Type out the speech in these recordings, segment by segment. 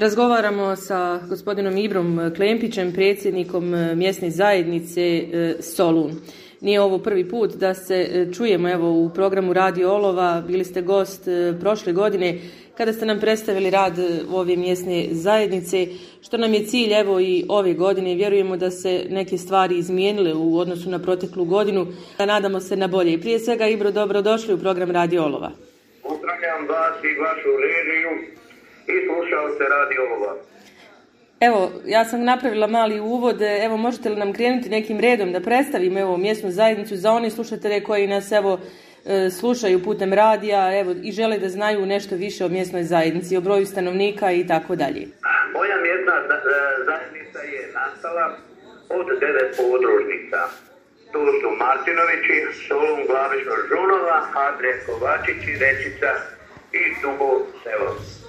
Razgovaramo sa gospodinom Ibrom Klempićem, predsjednikom e, mjesne zajednice e, Solun. Nije ovo prvi put da se e, čujemo evo, u programu Radio Olova. Bili ste gost prošle godine kada ste nam predstavili rad ove mjesne zajednice, što nam je cilj evo i ove godine. Vjerujemo da se neke stvari izmijenile u odnosu na proteklu godinu, da nadamo se na bolje. I prije svega, Ibro, dobrodošli u program Radio Olova. Pozdravljam vas i vašu i se Radio Lula. Evo, ja sam napravila mali uvod, e, evo možete li nam krenuti nekim redom da predstavimo evo mjesnu zajednicu za one slušatelje koji nas evo e, slušaju putem radija evo, i žele da znaju nešto više o mjesnoj zajednici, o broju stanovnika i tako dalje. Moja mjesna e, zajednica je nastala od devet podružnica. Tu su Martinovići, Solom Glavišno Žunova, Adre Kovačić Rečica i Dubo Selo.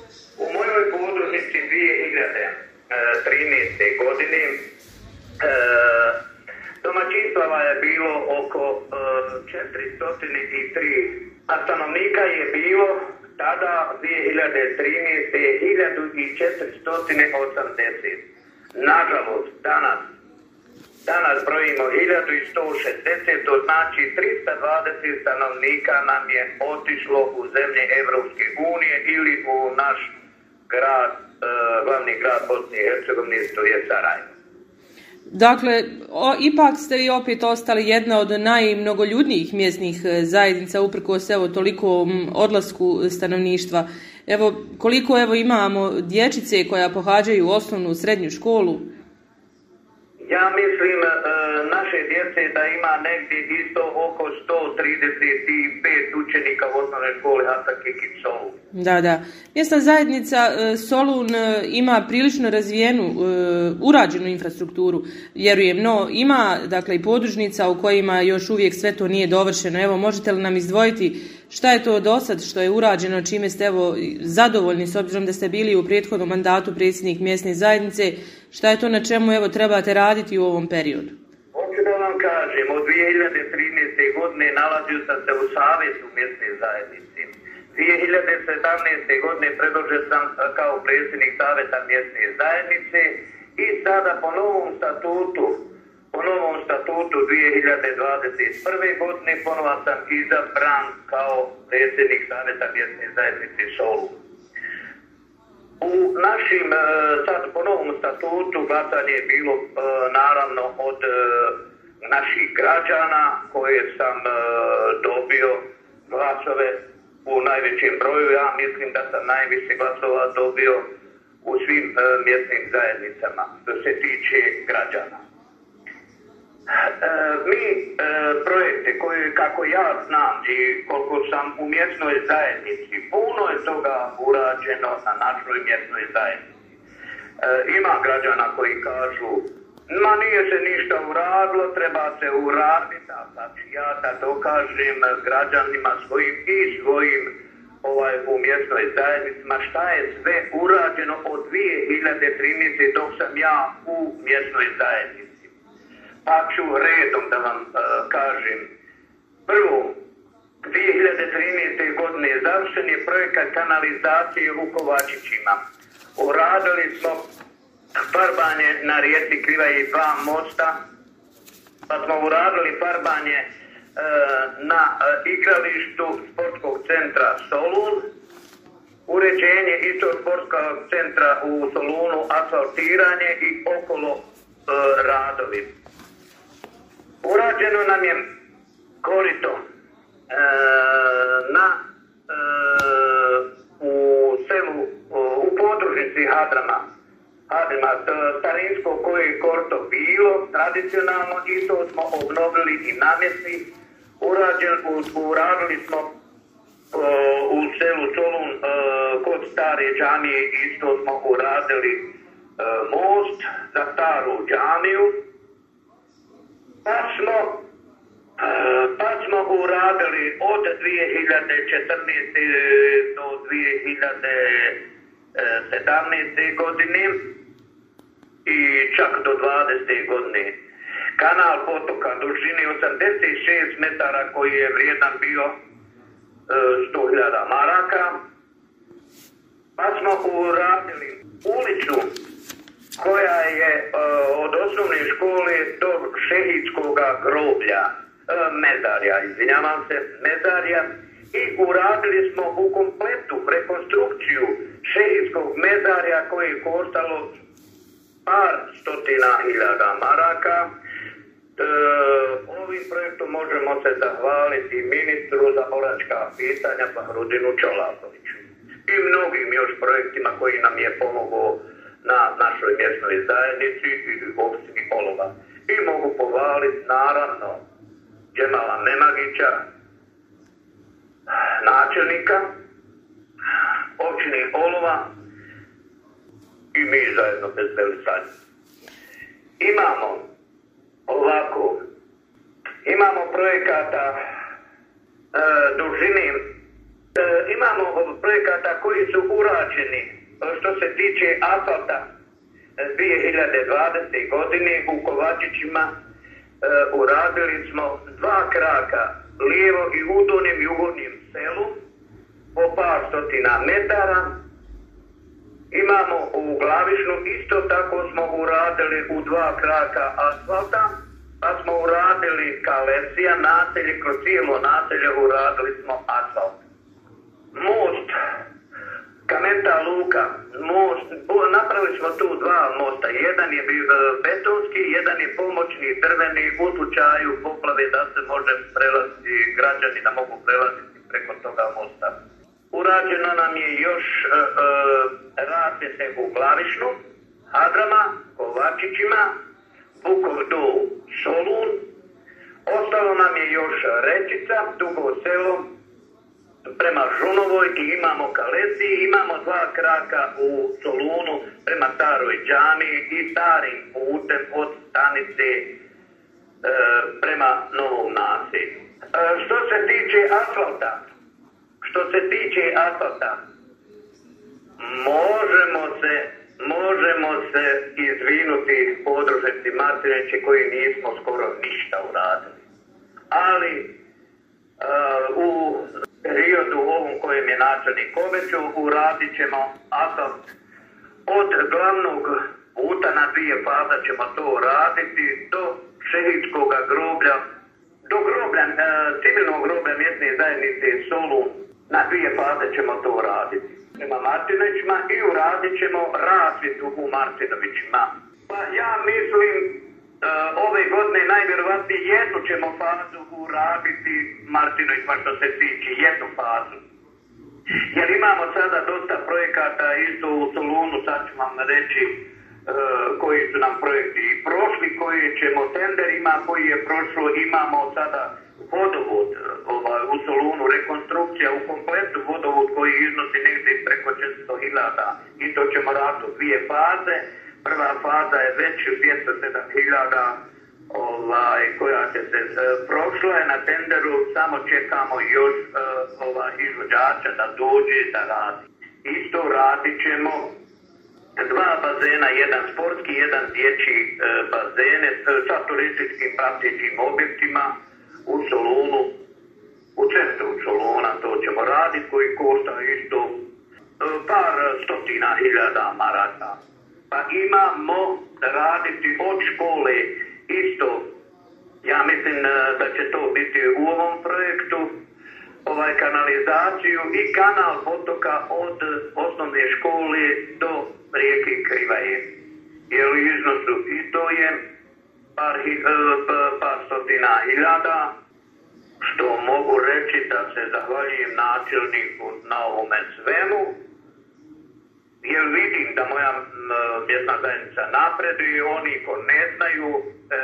U mojoj podružnici 2013. E, godine e, domaćinstva je bilo oko 403, e, a stanovnika je bilo tada 2013. 1480. Nažalost, danas Danas brojimo 1160, to znači 320 stanovnika nam je otišlo u zemlje Evropske unije ili u naš grad, e, glavni grad Bosne i je Sarajevo. Dakle, ipak ste vi opet ostali jedna od najmnogoljudnijih mjesnih e, zajednica uprkos evo toliko odlasku stanovništva. Evo, koliko evo imamo dječice koja pohađaju osnovnu srednju školu? Ja mislim e, naše djece da ima negdje isto oko 135 učenika u škole Da, da. Mjesta zajednica e, Solun e, ima prilično razvijenu, urađenu infrastrukturu, vjerujem, no ima dakle i podružnica u kojima još uvijek sve to nije dovršeno. Evo, možete li nam izdvojiti šta je to do sad što je urađeno, čime ste evo zadovoljni s obzirom da ste bili u prethodnom mandatu predsjednik mjesne zajednice, Šta je to na čemu evo trebate raditi u ovom periodu? Hoću da vam kažem, od 2013. godine nalazio sam se u savjetu mjesne zajednice. 2017. godine predložio sam kao predsjednik savjeta mjesne zajednice i sada po novom statutu po novom statutu 2021. godine ponovno sam izabran kao predsjednik savjeta mjesne zajednice Šolu. U našim e, sad po novom statutu glasanje je bilo e, naravno od e, naših građana koje sam dobio glasove u najvećem broju. Ja mislim da sam najviše glasova dobio u svim mjesnim zajednicama što se tiče građana. E, mi e, projekte koje, kako ja znam i koliko sam u mjesnoj zajednici, puno je toga urađeno na našoj mjesnoj zajednici. E, ima građana koji kažu, ma nije se ništa uradilo, treba se uraditi, a pa ja da to kažem građanima svojim i svojim ovaj, u mjesnoj zajednici, ma šta je sve urađeno od 2013. dok sam ja u mjesnoj zajednici. Pa ću redom da vam e, kažem. Prvo, 2013. godine završen je projekat kanalizacije u kovačićima. Uradili smo farbanje na rijeci Kriva i dva mosta, pa smo uradili farbanje e, na e, igralištu sportskog centra Solun, uređenje isto sportskog centra u Solunu, asfaltiranje i okolo radovi urađeno nam je korito e, na e, u selu u podružnici Hadrama Hadrama e, starinsko koje je korito bilo tradicionalno to smo obnovili i namjesni urađen, uradili smo u selu Solun kod stare džamije isto smo uradili most za staru džamiju pa smo, uradili od 2014. do 2017. godine i čak do 20. godine. Kanal potoka dužini 86 metara koji je vrijedan bio 100.000 e, maraka. Pa smo uradili uličnu koja je e, od osnovne škole do šehidskog groblja, medarja, mezarja, izvinjavam se, mezarja, i uradili smo u kompletu rekonstrukciju šehidskog mezarja koje je koštalo par stotina hiljada maraka. E, ovim projektom možemo se zahvaliti ministru za moračka pitanja Pahrudinu Čolakoviću i mnogim još projektima koji nam je pomogao na našoj mjesnoj zajednici i općini Olova. I mogu povaliti, naravno Džemala Nemagića, načelnika općine Olova i mi zajedno bez Belisanje. Imamo ovako, imamo projekata e, e imamo projekata koji su urađeni što se tiče asfalta 2020. godine u Kovačićima eh, uradili smo dva kraka, lijevo i u donjem i selu, po par stotina metara. Imamo u Glavišnu, isto tako smo uradili u dva kraka asfalta, pa smo uradili kalesija naselje, kroz cijelo naselje uradili smo asfalt. Most Kamenta Luka, most, napravili smo tu dva mosta, jedan je e, betonski, jedan je pomoćni, drveni, u slučaju poplave da se može prelaziti, građani da mogu prelaziti preko toga mosta. Urađeno nam je još e, e, se u Glavišnu, Hadrama, Kovačićima, Bukov do Solun, ostalo nam je još Rečica, Dugo selo, prema Žunovoj i imamo Kalesi, imamo dva kraka u Solunu prema staroj džami i starim putem od stanice e, prema Novom naselju. što se tiče asfalta, što se tiče asfalta, možemo se možemo se izvinuti podružnici Martineći koji nismo skoro ništa uradili. Ali e, u periodu ovom kojem je načelnik obećao, uradit ćemo asfalt od glavnog puta na dvije faza ćemo to raditi do šehidskog groblja, do groblja, e, civilnog groblja mjesne zajednice Solu, na dvije faze ćemo to raditi. Prema Martinovićima i uradit ćemo u Martinovićima. Pa ja mislim ove godine najvjerovatnije jednu ćemo fazu uraditi i što se tiče, jednu fazu. Jer imamo sada dosta projekata isto u Solunu, sad ću vam reći e, koji su nam projekti prošli, koji ćemo tenderima, koji je prošlo, imamo sada vodovod e, ovaj, u Solunu, rekonstrukcija u kompletu vodovod koji iznosi negdje preko 400.000 i to ćemo raditi u dvije faze prva faza je već 207.000 ovaj, koja se eh, prošla je na tenderu, samo čekamo još eh, ova izvođača da dođe da radi. Isto radit ćemo dva bazena, jedan sportski, jedan dječji eh, bazene sa turističkim praktičnim objektima u Solunu, u centru Solona to ćemo raditi koji košta isto par stotina hiljada maraka. Pa imamo raditi od škole isto. Ja mislim e, da će to biti u ovom projektu ovaj kanalizaciju i kanal potoka od osnovne škole do rijeke Krivaje. Jer u iznosu i to je par, e, par stotina hiljada, što mogu reći da se zahvaljujem načelniku na ovome svemu, jer vidim da moja mjesna zajednica napreduje, oni ko ne znaju, e,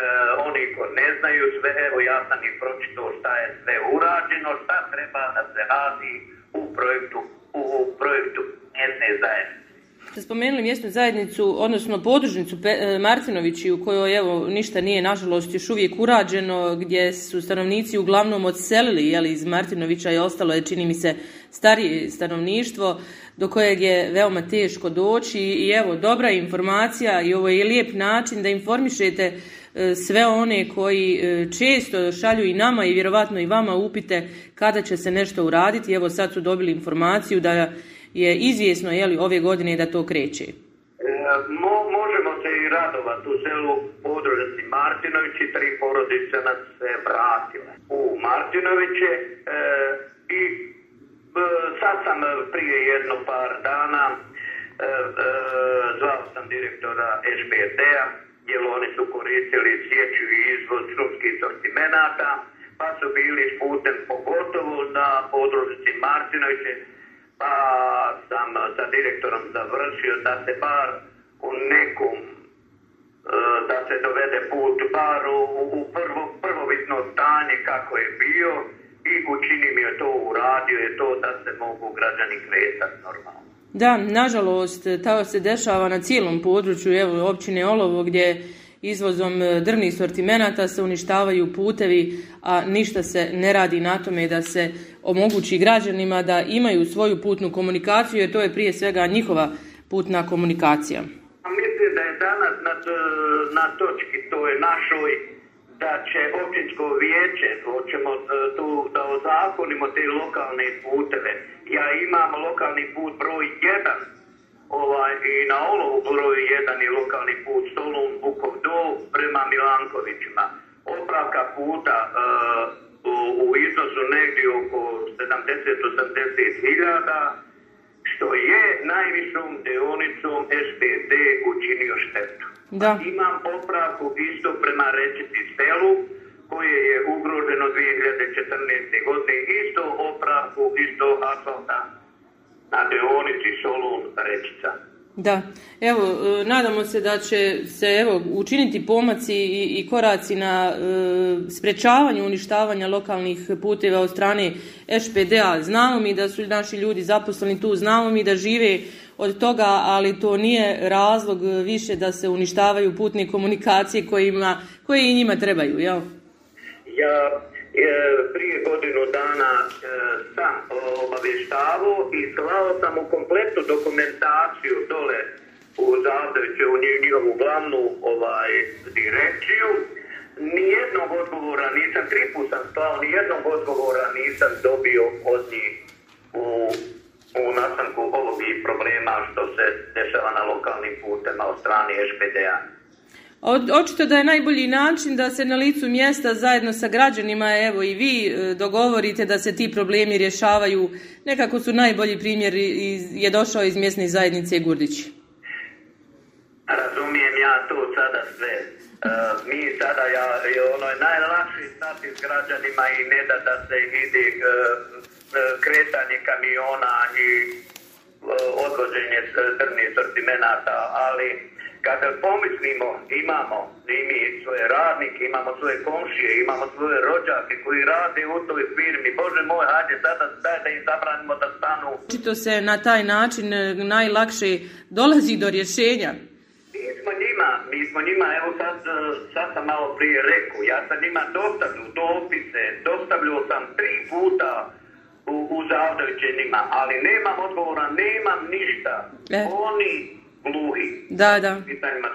oni ko ne znaju sve, evo ja sam i pročitao šta je sve urađeno, šta treba da se radi u projektu, u projektu mjesne zajednice. Ste spomenuli mjesnu zajednicu, odnosno podružnicu e, Martinovići u kojoj evo ništa nije nažalost još uvijek urađeno, gdje su stanovnici uglavnom odselili jeli, iz Martinovića i ostalo je čini mi se starije stanovništvo do kojeg je veoma teško doći i evo dobra informacija i ovo je lijep način da informišete e, sve one koji e, često šalju i nama i vjerovatno i vama upite kada će se nešto uraditi. Evo sad su dobili informaciju da je izvjesno je li, ove godine da to kreće. E, možemo se i radovati u selu podružnici Martinović tri porodice nas se vratile u Martinoviće i E, sad sam e, prije jedno par dana e, zvao sam direktora SBT-a jer oni su koristili sjeću i izvoz srpskih sortimenata pa su bili putem pogotovo na podružnici Martinoviće pa sam sa direktorom završio da se bar u nekom da se dovede put bar u, u prvo, prvobitno stanje kako je bio i je to uradio, je to da se mogu građani kretati normalno. Da, nažalost, to se dešava na cijelom području evo, općine Olovo gdje izvozom e, drvnih sortimenata se uništavaju putevi, a ništa se ne radi na tome da se omogući građanima da imaju svoju putnu komunikaciju, jer to je prije svega njihova putna komunikacija. Mislim da je danas na, e, na točki, to je našoj da će općinsko vijeće, hoćemo e, tu da ozakonimo te lokalne puteve. Ja imam lokalni put broj 1 ovaj, i na olovu broj jedan je lokalni put Solun Bukov do prema Milankovićima. Opravka puta e, u, u iznosu negdje oko 70-80 hiljada, što je najvišom deonicom SPD učinio štetu. Da. Imam opravku isto prema Rečiti selu, koje je ugroženo 2014. godine, isto opravku, isto asfalta. Na deonici Solun Rečica. Da, evo, e, nadamo se da će se evo, učiniti pomaci i, i koraci na e, sprečavanju uništavanja lokalnih puteva od strane špd -a. Znamo mi da su naši ljudi zaposleni tu, znamo mi da žive od toga, ali to nije razlog više da se uništavaju putne komunikacije kojima, koje i njima trebaju, jel? Ja e, prije godinu dana e, sam e, obavještavao i slao sam u kompletnu dokumentaciju dole u Zadoviće, u njihovu glavnu ovaj, direkciju. Nijednog odgovora nisam, tri puta sam slao, nijednog odgovora nisam dobio od njih u u nastanku ovog i problema što se dešava na lokalnim putema od strane špd a Očito da je najbolji način da se na licu mjesta zajedno sa građanima, evo i vi, e, dogovorite da se ti problemi rješavaju. Nekako su najbolji primjer je došao iz mjesne zajednice Gurdić. Razumijem ja tu sada sve. E, mi sada, ja, ono je najlakši stati s građanima i ne da, se vidi e, E, kretanje kamiona i e, odvođenje drvnih sortimenata, ali kada pomislimo, imamo i mi svoje radnike, imamo svoje komšije, imamo svoje rođake koji rade u toj firmi, bože moj, hajde sada daj da im zabranimo da stanu. Čito se na taj način e, najlakše dolazi do rješenja. Mi smo njima, mi smo njima, evo sad, sad sam malo prije rekao, ja sam njima dostavlju dopise, dostavljao sam tri puta u, u ali nemam odgovora, nemam ništa. E. Oni gluhi. Da, da.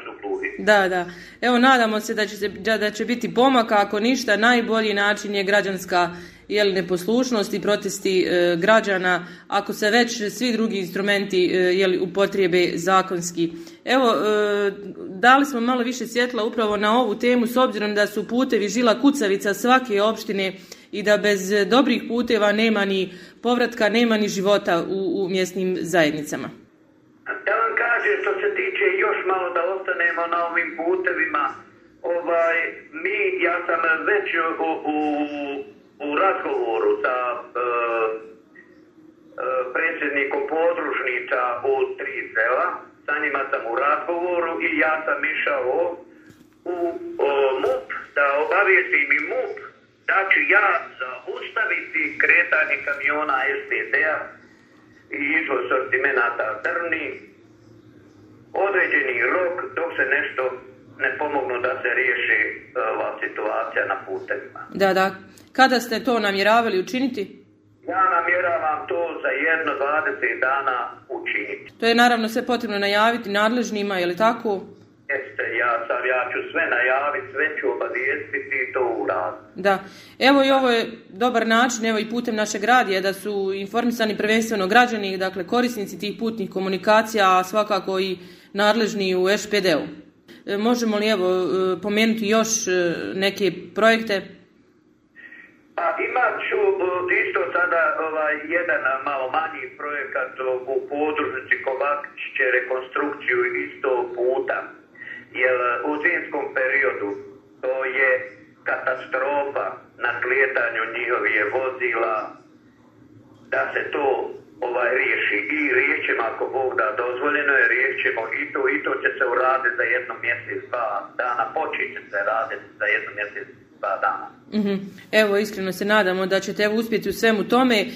su gluhi. Da, da. Evo, nadamo se da će, da će biti pomaka, ako ništa, najbolji način je građanska jel, neposlušnost i protesti e, građana, ako se već svi drugi instrumenti e, jel, upotrijebe zakonski. Evo, e, dali smo malo više svjetla upravo na ovu temu, s obzirom da su putevi žila kucavica svake opštine i da bez dobrih puteva nema ni povratka, nema ni života u, u mjesnim zajednicama. Da vam kažem što se tiče još malo da ostanemo na ovim putevima, ovaj, mi, ja sam već u, u, u razgovoru sa e, e, predsjednikom podružnica u tri sela, sa njima sam u razgovoru i ja sam išao u, MUP, da obavijestim i MUP da ću ja zaustaviti kretanje kamiona STD-a i izvoz sortimenata drvni određeni rok dok se nešto ne pomognu da se riješi e, ova situacija na putevima. Da, da. Kada ste to namjeravali učiniti? Ja namjeravam to za jedno 20 dana učiniti. To je naravno sve potrebno najaviti nadležnima, je li tako? Jeste, ja, sam, ja ću sve najaviti, sve ću obavijestiti i to uraditi. Da, evo i ovo je dobar način, evo i putem našeg radija, da su informisani prvenstveno građani, dakle korisnici tih putnih komunikacija, a svakako i nadležni u ŠPD-u. E, možemo li evo e, pomenuti još e, neke projekte? Pa imat ću isto sada ovaj, jedan malo manji projekat u podružnici će rekonstrukciju isto puta jer e, u zimskom periodu to je katastrofa na slijetanju njihovih vozila da se to ovaj riješi i riješimo ako Bog da dozvoljeno je riješimo i to i to će se uraditi za jedno mjesec dva dana počinje se raditi za jedno mjesec dva dana mhm. Evo, iskreno se nadamo da ćete evo, uspjeti u svemu tome. E,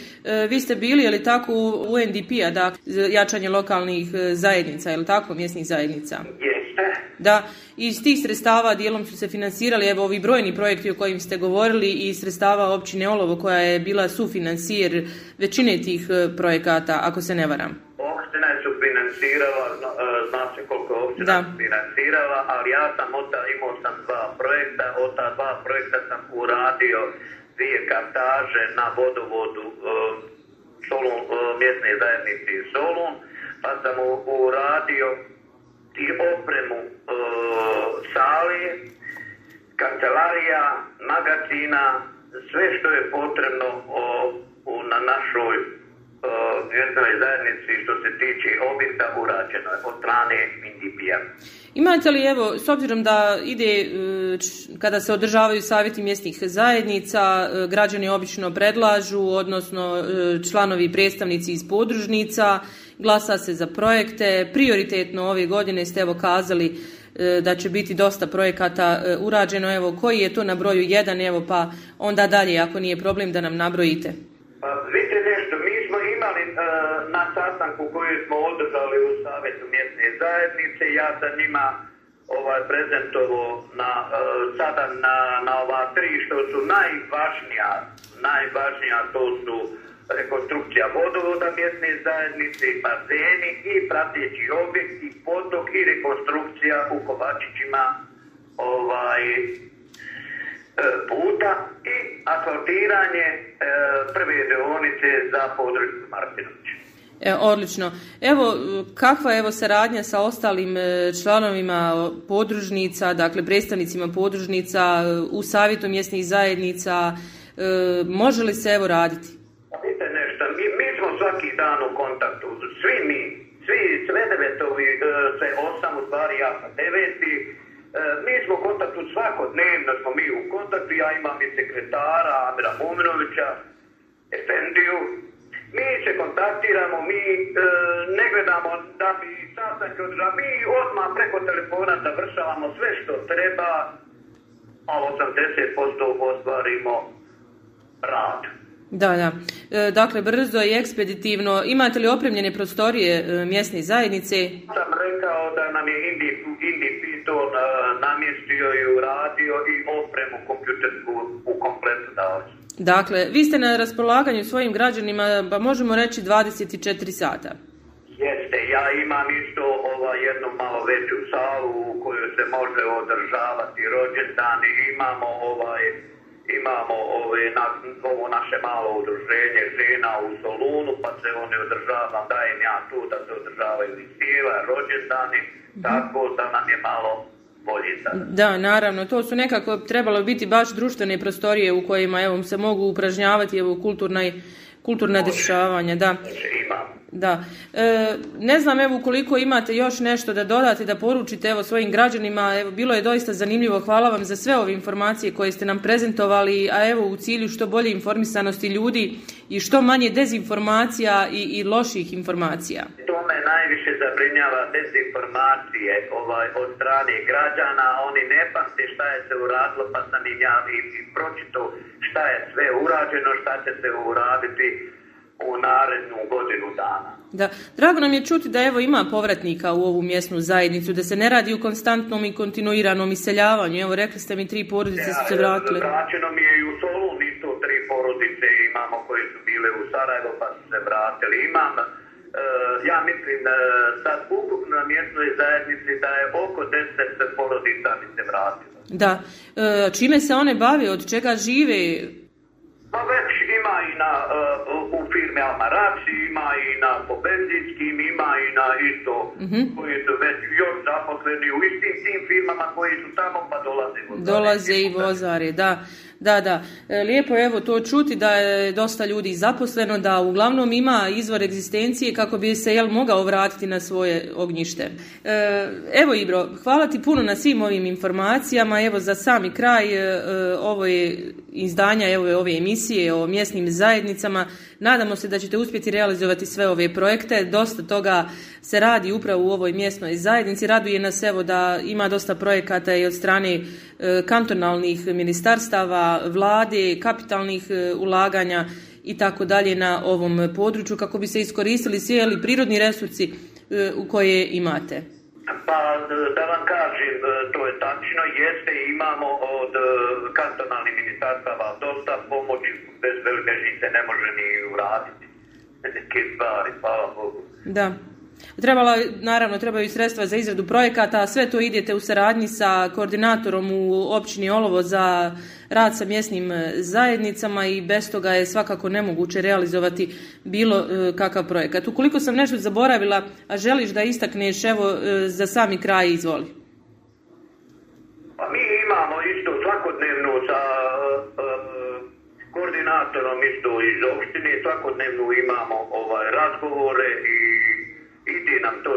vi ste bili, je li tako, u UNDP-a, da, jačanje lokalnih e, zajednica, je li tako, mjesnih zajednica? Je, da iz tih sredstava dijelom su se financirali evo ovi brojni projekti o kojim ste govorili i sredstava općine Olovo koja je bila sufinansijer većine tih e, projekata, ako se ne varam. Općina je sufinansirala, zna e, se koliko je financirala, ali ja sam od imao sam dva projekta, od ta dva projekta sam uradio dvije kartaže na vodovodu e, Solun, mjesne zajednici Solun, pa sam uradio i opremu ali kancelarija, magazina, sve što je potrebno o, u, na našoj vjetnoj zajednici što se tiče objekta urađeno je od strane Mindipija. Imate li, evo, s obzirom da ide, e, kada se održavaju savjeti mjesnih zajednica, e, građani obično predlažu, odnosno e, članovi predstavnici iz podružnica, glasa se za projekte, prioritetno ove godine ste evo kazali E, da će biti dosta projekata e, urađeno. Evo, koji je to na broju jedan, evo pa onda dalje, ako nije problem da nam nabrojite. Pa, vidite nešto, mi smo imali e, na sastanku koju smo održali u Savetu mjesne zajednice, ja sam njima ovaj, prezentovo na, sada na, na ova tri što su najvažnija, najvažnija to su rekonstrukcija vodovoda zajednice zajednice, bazeni i prateći objekti, potok i rekonstrukcija u Kovačićima ovaj, e, puta i asfaltiranje e, prve deonice za područje Martinovića. E, odlično. Evo, kakva je evo saradnja sa ostalim e, članovima podružnica, dakle predstavnicima podružnica u savjetu mjesnih zajednica, može li se evo raditi? svaki dan u kontaktu. Svi mi, svi, sve devetovi, e, sve osam, u stvari ja sam deveti, e, mi smo u kontaktu svakodnevno, smo mi u kontaktu, ja imam i sekretara Amira Muminovića, Efendiju, mi se kontaktiramo, mi e, ne gledamo da bi sastanke mi odmah preko telefona završavamo sve što treba, ali 80% ostvarimo rad. Da, da. E, dakle, brzo i ekspeditivno. Imate li opremljene prostorije e, mjesne zajednice? Sam rekao da nam je Indi, Indi Piton e, namjestio i uradio i opremu kompjutersku u kompletu dao. Dakle, vi ste na raspolaganju svojim građanima, pa možemo reći 24 sata. Jeste, ja imam isto ova, jednu malo veću salu u kojoj se može održavati rođendani. Imamo ovaj imamo ove, ovaj, na, ovo naše malo udruženje žena u Solunu, pa se oni održava, dajem ja tu da se održavaju i sila, rođendani, mhm. tako da nam je malo da, naravno, to su nekako trebalo biti baš društvene prostorije u kojima evo, se mogu upražnjavati evo, kulturna, kulturna dešavanja. Da. Znači, imamo da. E, ne znam, evo, koliko imate još nešto da dodate, da poručite evo, svojim građanima. Evo, bilo je doista zanimljivo. Hvala vam za sve ove informacije koje ste nam prezentovali, a evo u cilju što bolje informisanosti ljudi i što manje dezinformacija i, i loših informacija. To me najviše zabrinjava dezinformacije ovaj, od strane građana. Oni ne pamte šta je se uradilo, pa sam im ja i pročito šta je sve urađeno, šta će se uraditi u narednu godinu dana. Da. Drago nam je čuti da evo ima povratnika u ovu mjesnu zajednicu, da se ne radi u konstantnom i kontinuiranom iseljavanju. Evo rekli ste mi tri porodice su se vratile. Vraćeno mi je i u Solun isto tri porodice imamo koje su bile u Sarajevo pa su se vratili. Imam, e, ja mislim e, sad ukupno na mjesnoj zajednici da je oko 10 porodica mi se vratilo. Da. E, čime se one bave, od čega žive? Pa već ima i na firme Amarači, ima i na ima i na isto, mhm. koji su već još zaposleni u istim tim firmama koji su tamo pa dolaze Dolaze i vozari, da. Da, da. E, lijepo je evo to čuti da je dosta ljudi zaposleno, da uglavnom ima izvor egzistencije kako bi se jel mogao vratiti na svoje ognjište. E, evo Ibro, hvala ti puno na svim ovim informacijama. Evo za sami kraj, e, ovo je izdanja evo ove emisije o mjesnim zajednicama. Nadamo se da ćete uspjeti realizovati sve ove projekte. Dosta toga se radi upravo u ovoj mjesnoj zajednici. Raduje nas evo da ima dosta projekata i od strane e, kantonalnih ministarstava, vlade, kapitalnih e, ulaganja i tako dalje na ovom području kako bi se iskoristili svi prirodni resursi e, koje imate. Pa da vam kažem, to je tačno, jeste imamo od e, kantonalnih ministarstava dosta pomoći, bez velike ne može ni uraditi neke stvari, hvala Bogu. Da. Trebala, naravno, trebaju sredstva za izradu projekata, sve to idete u saradnji sa koordinatorom u općini Olovo za rad sa mjesnim e, zajednicama i bez toga je svakako nemoguće realizovati bilo e, kakav projekat. Ukoliko sam nešto zaboravila, a želiš da istakneš, evo, e, za sami kraj izvoli. Pa mi imamo isto svakodnevno sa koordinatorom isto iz opštine svakodnevno imamo ovaj razgovore i ide nam to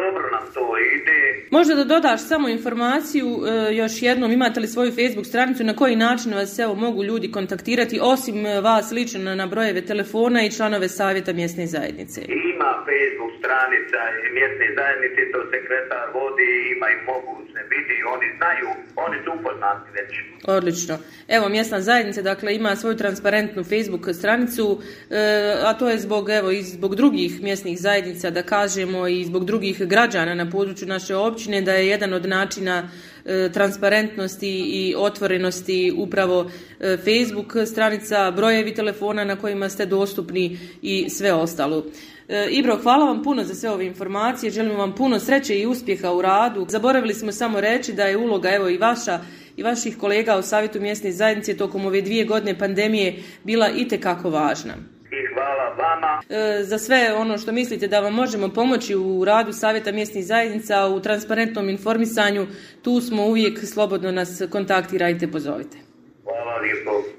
dobro nam to ide. Možda da dodaš samo informaciju e, još jednom, imate li svoju Facebook stranicu, na koji način vas evo mogu ljudi kontaktirati, osim e, vas lično na brojeve telefona i članove savjeta mjesne zajednice? Ima Facebook stranica mjesne zajednice, to sekretar vodi, ima i mogu se vidi, oni znaju, oni su upoznati već. Odlično. Evo, mjesna zajednica, dakle, ima svoju transparentnu Facebook stranicu, e, a to je zbog, evo, i zbog drugih mjesnih zajednica, da kažemo, i zbog drugih građana na području naše općine da je jedan od načina e, transparentnosti i otvorenosti upravo e, Facebook stranica, brojevi telefona na kojima ste dostupni i sve ostalo. E, Ibro, hvala vam puno za sve ove informacije, želim vam puno sreće i uspjeha u radu. Zaboravili smo samo reći da je uloga, evo i vaša, i vaših kolega u Savjetu mjesne zajednice tokom ove dvije godine pandemije bila itekako važna. E, za sve ono što mislite da vam možemo pomoći u radu Savjeta mjesnih zajednica, u transparentnom informisanju, tu smo uvijek, slobodno nas kontaktirajte, pozovite. Hvala